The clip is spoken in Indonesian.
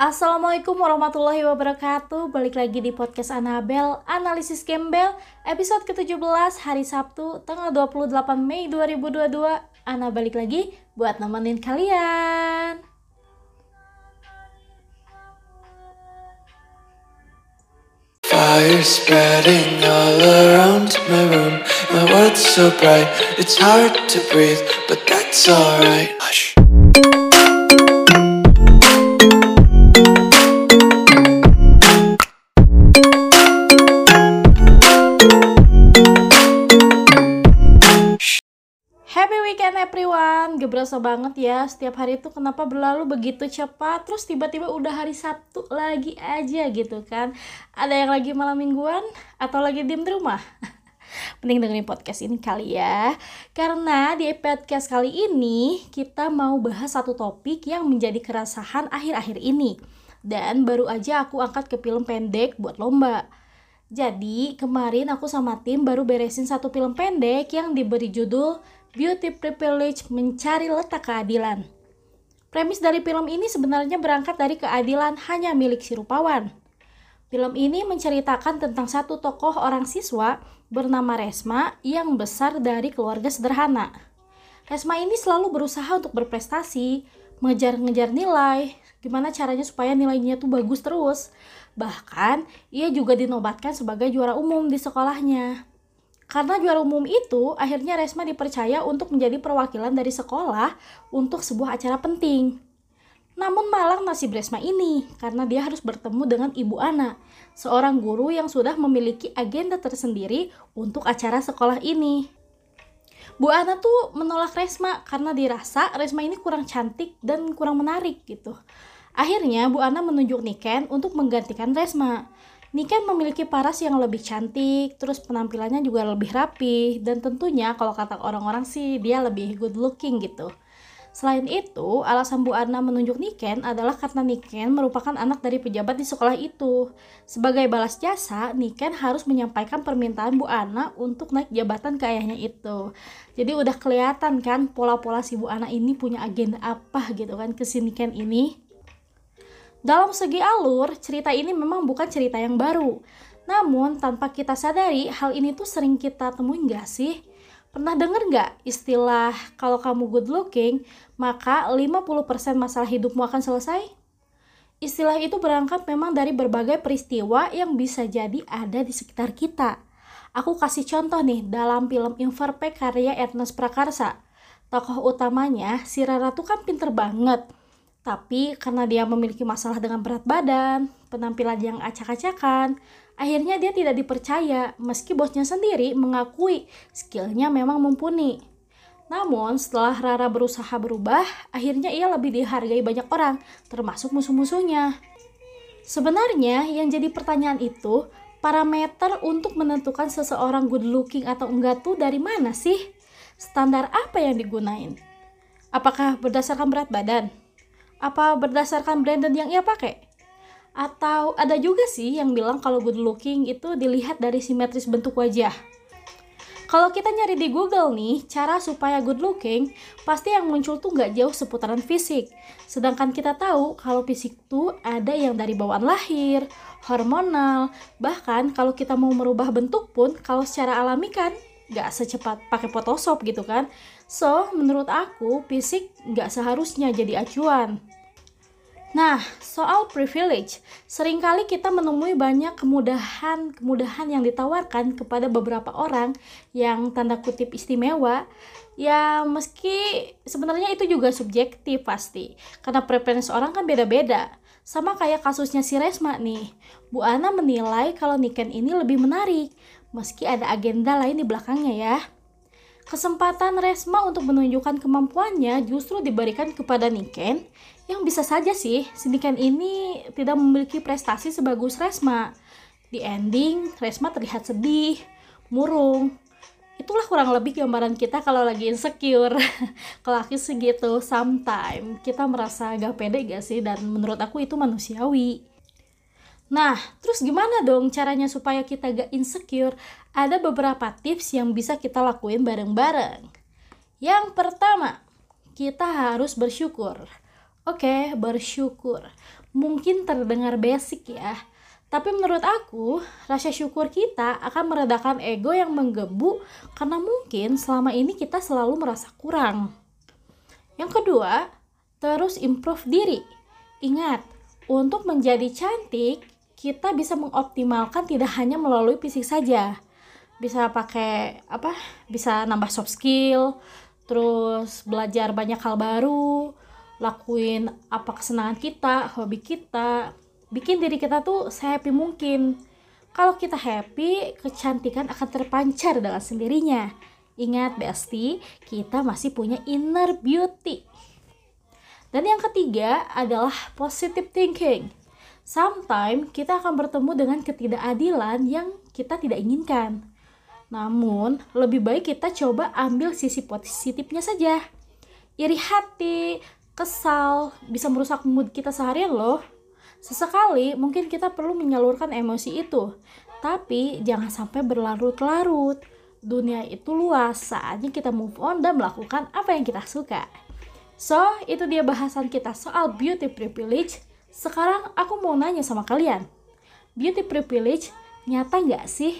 Assalamualaikum warahmatullahi wabarakatuh. Balik lagi di podcast Anabel Analisis Gembel Episode ke-17 hari Sabtu Tanggal 28 Mei 2022 Ana balik lagi buat nemenin kalian. Fire spreading all around my room. My world's so bright, it's hard to breathe But that's alright. Hush Happy weekend everyone. Berasa banget ya. Setiap hari itu kenapa berlalu begitu cepat Terus tiba-tiba udah hari Sabtu lagi aja gitu kan. Ada yang lagi malam mingguan Atau lagi diem di rumah? Mending dengerin podcast ini kali ya. Karena di podcast kali ini Kita mau bahas satu topik yang menjadi keresahan akhir-akhir ini Dan baru aja aku angkat ke film pendek buat lomba jadi, kemarin aku sama tim baru beresin satu film pendek yang diberi judul Beauty Privilege Mencari Letak Keadilan. Premis dari film ini sebenarnya berangkat dari keadilan hanya milik si rupawan. Film ini menceritakan tentang satu tokoh orang siswa bernama Resma yang besar dari keluarga sederhana. Resma ini selalu berusaha untuk berprestasi, mengejar-ngejar nilai, gimana caranya supaya nilainya tuh bagus terus. Bahkan, ia juga dinobatkan sebagai juara umum di sekolahnya. Karena juara umum itu, akhirnya Resma dipercaya untuk menjadi perwakilan dari sekolah untuk sebuah acara penting. Namun malang nasib Resma ini, karena dia harus bertemu dengan Ibu Ana, seorang guru yang sudah memiliki agenda tersendiri untuk acara sekolah ini. Bu Ana tuh menolak Resma karena dirasa Resma ini kurang cantik dan kurang menarik gitu. Akhirnya Bu Ana menunjuk Niken untuk menggantikan Resma. Niken memiliki paras yang lebih cantik, terus penampilannya juga lebih rapi, dan tentunya kalau kata orang-orang sih dia lebih good looking gitu. Selain itu, alasan Bu Ana menunjuk Niken adalah karena Niken merupakan anak dari pejabat di sekolah itu. Sebagai balas jasa, Niken harus menyampaikan permintaan Bu Ana untuk naik jabatan ke ayahnya itu. Jadi udah kelihatan kan pola-pola si Bu Ana ini punya agenda apa gitu kan ke si Niken ini. Dalam segi alur, cerita ini memang bukan cerita yang baru. Namun, tanpa kita sadari, hal ini tuh sering kita temuin gak sih? Pernah denger gak istilah kalau kamu good looking, maka 50% masalah hidupmu akan selesai? Istilah itu berangkat memang dari berbagai peristiwa yang bisa jadi ada di sekitar kita. Aku kasih contoh nih dalam film Imperfect karya Ernest Prakarsa. Tokoh utamanya, si Rara tuh kan pinter banget tapi karena dia memiliki masalah dengan berat badan, penampilan yang acak-acakan, akhirnya dia tidak dipercaya meski bosnya sendiri mengakui skillnya memang mumpuni. Namun setelah Rara berusaha berubah, akhirnya ia lebih dihargai banyak orang, termasuk musuh-musuhnya. Sebenarnya yang jadi pertanyaan itu, parameter untuk menentukan seseorang good looking atau enggak tuh dari mana sih? Standar apa yang digunain? Apakah berdasarkan berat badan? Apa berdasarkan branded yang ia pakai? Atau ada juga sih yang bilang kalau good looking itu dilihat dari simetris bentuk wajah. Kalau kita nyari di Google nih, cara supaya good looking, pasti yang muncul tuh nggak jauh seputaran fisik. Sedangkan kita tahu kalau fisik tuh ada yang dari bawaan lahir, hormonal, bahkan kalau kita mau merubah bentuk pun, kalau secara alami kan nggak secepat pakai Photoshop gitu kan. So, menurut aku, fisik nggak seharusnya jadi acuan. Nah, soal privilege, sering kali kita menemui banyak kemudahan-kemudahan yang ditawarkan kepada beberapa orang yang tanda kutip istimewa, ya meski sebenarnya itu juga subjektif pasti, karena preferensi orang kan beda-beda. Sama kayak kasusnya si Resma nih, Bu Ana menilai kalau Niken ini lebih menarik, meski ada agenda lain di belakangnya ya. Kesempatan Resma untuk menunjukkan kemampuannya justru diberikan kepada Niken yang bisa saja sih si Niken ini tidak memiliki prestasi sebagus Resma. Di ending, Resma terlihat sedih, murung. Itulah kurang lebih gambaran kita kalau lagi insecure. kalau aku segitu, sometimes kita merasa gak pede gak sih? Dan menurut aku itu manusiawi. Nah, terus gimana dong caranya supaya kita gak insecure? Ada beberapa tips yang bisa kita lakuin bareng-bareng. Yang pertama, kita harus bersyukur. Oke, bersyukur. Mungkin terdengar basic ya, tapi menurut aku, rasa syukur kita akan meredakan ego yang menggebu karena mungkin selama ini kita selalu merasa kurang. Yang kedua, terus improve diri. Ingat, untuk menjadi cantik, kita bisa mengoptimalkan tidak hanya melalui fisik saja. Bisa pakai apa? Bisa nambah soft skill, terus belajar banyak hal baru, lakuin apa kesenangan kita, hobi kita, bikin diri kita tuh sehappy mungkin. Kalau kita happy, kecantikan akan terpancar dengan sendirinya. Ingat, Besti, kita masih punya inner beauty. Dan yang ketiga adalah positive thinking. Sometimes kita akan bertemu dengan ketidakadilan yang kita tidak inginkan. Namun, lebih baik kita coba ambil sisi positifnya saja. Iri hati, kesal, bisa merusak mood kita seharian loh. Sesekali mungkin kita perlu menyalurkan emosi itu, tapi jangan sampai berlarut-larut. Dunia itu luas, saatnya kita move on dan melakukan apa yang kita suka. So, itu dia bahasan kita soal beauty privilege. Sekarang aku mau nanya sama kalian, beauty privilege nyata nggak sih?